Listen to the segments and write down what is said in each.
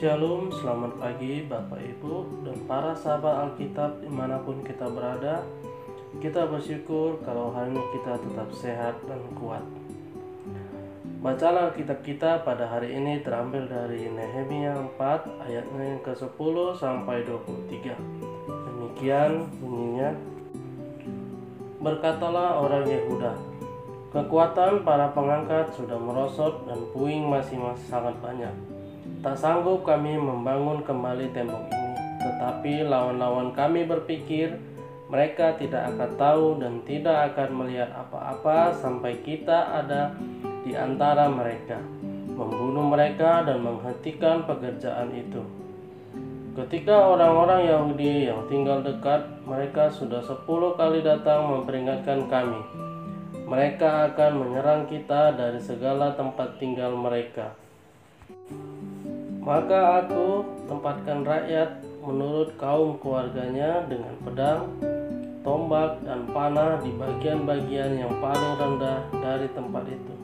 Shalom, selamat pagi Bapak Ibu dan para sahabat Alkitab di mana pun kita berada. Kita bersyukur kalau hari ini kita tetap sehat dan kuat. Bacaan Alkitab kita pada hari ini terambil dari Nehemia 4 ayatnya yang ke-10 sampai 23 Demikian bunyinya. Berkatalah orang Yehuda Kekuatan para pengangkat sudah merosot dan puing masih masih sangat banyak Tak sanggup kami membangun kembali tembok ini, tetapi lawan-lawan kami berpikir mereka tidak akan tahu dan tidak akan melihat apa-apa sampai kita ada di antara mereka, membunuh mereka dan menghentikan pekerjaan itu. Ketika orang-orang Yahudi yang tinggal dekat, mereka sudah sepuluh kali datang memperingatkan kami. Mereka akan menyerang kita dari segala tempat tinggal mereka. Maka aku tempatkan rakyat menurut kaum keluarganya dengan pedang, tombak, dan panah di bagian-bagian yang paling rendah dari tempat itu.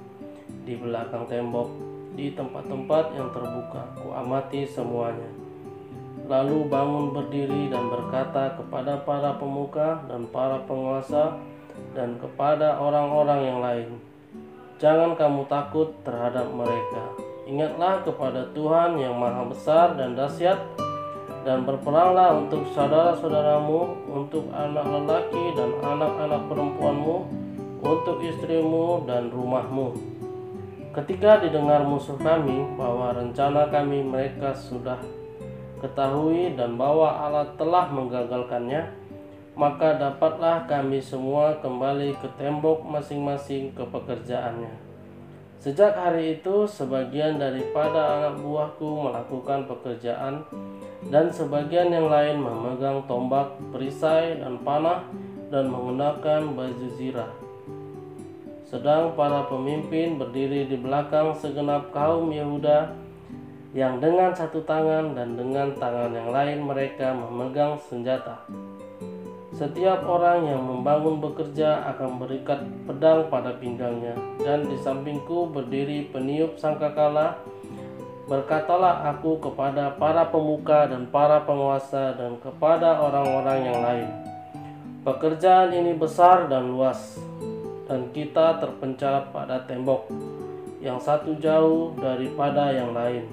Di belakang tembok, di tempat-tempat yang terbuka, ku amati semuanya. Lalu bangun berdiri dan berkata kepada para pemuka dan para penguasa dan kepada orang-orang yang lain, Jangan kamu takut terhadap mereka Ingatlah kepada Tuhan yang maha besar dan dahsyat dan berperanglah untuk saudara-saudaramu, untuk anak lelaki dan anak-anak perempuanmu, untuk istrimu dan rumahmu. Ketika didengar musuh kami bahwa rencana kami mereka sudah ketahui dan bahwa Allah telah menggagalkannya, maka dapatlah kami semua kembali ke tembok masing-masing ke pekerjaannya. Sejak hari itu, sebagian daripada anak buahku melakukan pekerjaan, dan sebagian yang lain memegang tombak, perisai, dan panah, dan menggunakan baju zirah. Sedang para pemimpin berdiri di belakang segenap kaum Yehuda yang dengan satu tangan dan dengan tangan yang lain mereka memegang senjata. Setiap orang yang membangun bekerja akan berikat pedang pada pinggangnya, dan di sampingku berdiri peniup sangkakala. Berkatalah aku kepada para pemuka dan para penguasa dan kepada orang-orang yang lain. Pekerjaan ini besar dan luas, dan kita terpencar pada tembok yang satu jauh daripada yang lain.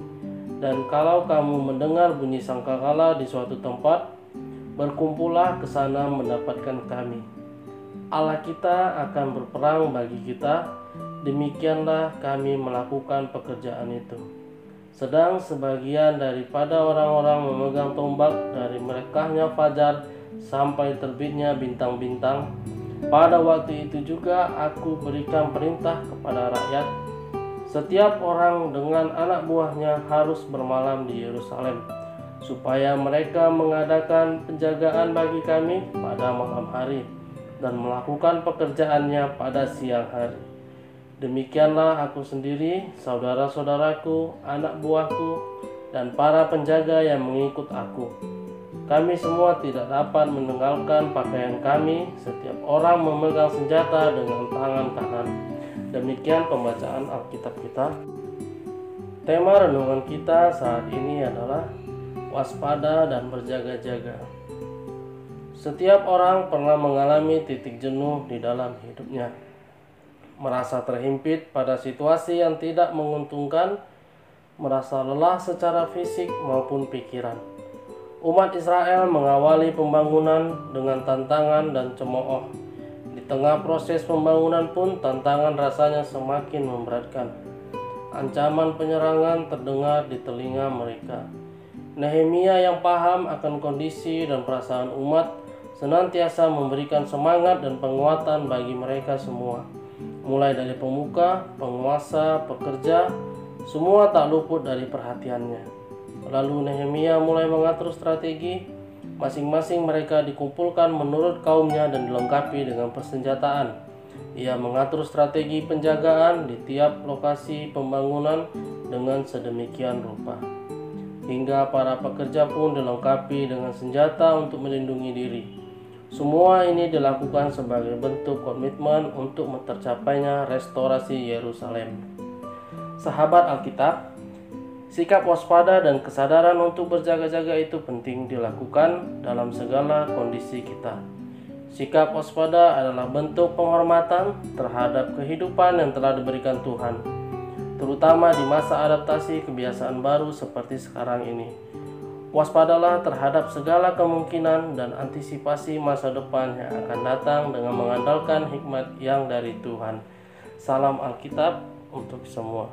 Dan kalau kamu mendengar bunyi sangkakala di suatu tempat, Berkumpullah ke sana mendapatkan kami. Allah kita akan berperang bagi kita, demikianlah kami melakukan pekerjaan itu. Sedang sebagian daripada orang-orang memegang tombak dari merekahnya fajar sampai terbitnya bintang-bintang. Pada waktu itu juga aku berikan perintah kepada rakyat, setiap orang dengan anak buahnya harus bermalam di Yerusalem supaya mereka mengadakan penjagaan bagi kami pada malam hari dan melakukan pekerjaannya pada siang hari. Demikianlah aku sendiri, saudara-saudaraku, anak buahku, dan para penjaga yang mengikut aku. Kami semua tidak dapat meninggalkan pakaian kami, setiap orang memegang senjata dengan tangan kanan. Demikian pembacaan Alkitab kita. Tema renungan kita saat ini adalah waspada, dan berjaga-jaga. Setiap orang pernah mengalami titik jenuh di dalam hidupnya, merasa terhimpit pada situasi yang tidak menguntungkan, merasa lelah secara fisik maupun pikiran. Umat Israel mengawali pembangunan dengan tantangan dan cemooh. Di tengah proses pembangunan pun tantangan rasanya semakin memberatkan. Ancaman penyerangan terdengar di telinga mereka Nehemia yang paham akan kondisi dan perasaan umat senantiasa memberikan semangat dan penguatan bagi mereka semua. Mulai dari pemuka, penguasa, pekerja, semua tak luput dari perhatiannya. Lalu Nehemia mulai mengatur strategi, masing-masing mereka dikumpulkan menurut kaumnya dan dilengkapi dengan persenjataan. Ia mengatur strategi penjagaan di tiap lokasi pembangunan dengan sedemikian rupa hingga para pekerja pun dilengkapi dengan senjata untuk melindungi diri. Semua ini dilakukan sebagai bentuk komitmen untuk tercapainya restorasi Yerusalem. Sahabat Alkitab, Sikap waspada dan kesadaran untuk berjaga-jaga itu penting dilakukan dalam segala kondisi kita. Sikap waspada adalah bentuk penghormatan terhadap kehidupan yang telah diberikan Tuhan, terutama di masa adaptasi kebiasaan baru seperti sekarang ini. Waspadalah terhadap segala kemungkinan dan antisipasi masa depan yang akan datang dengan mengandalkan hikmat yang dari Tuhan. Salam Alkitab untuk semua.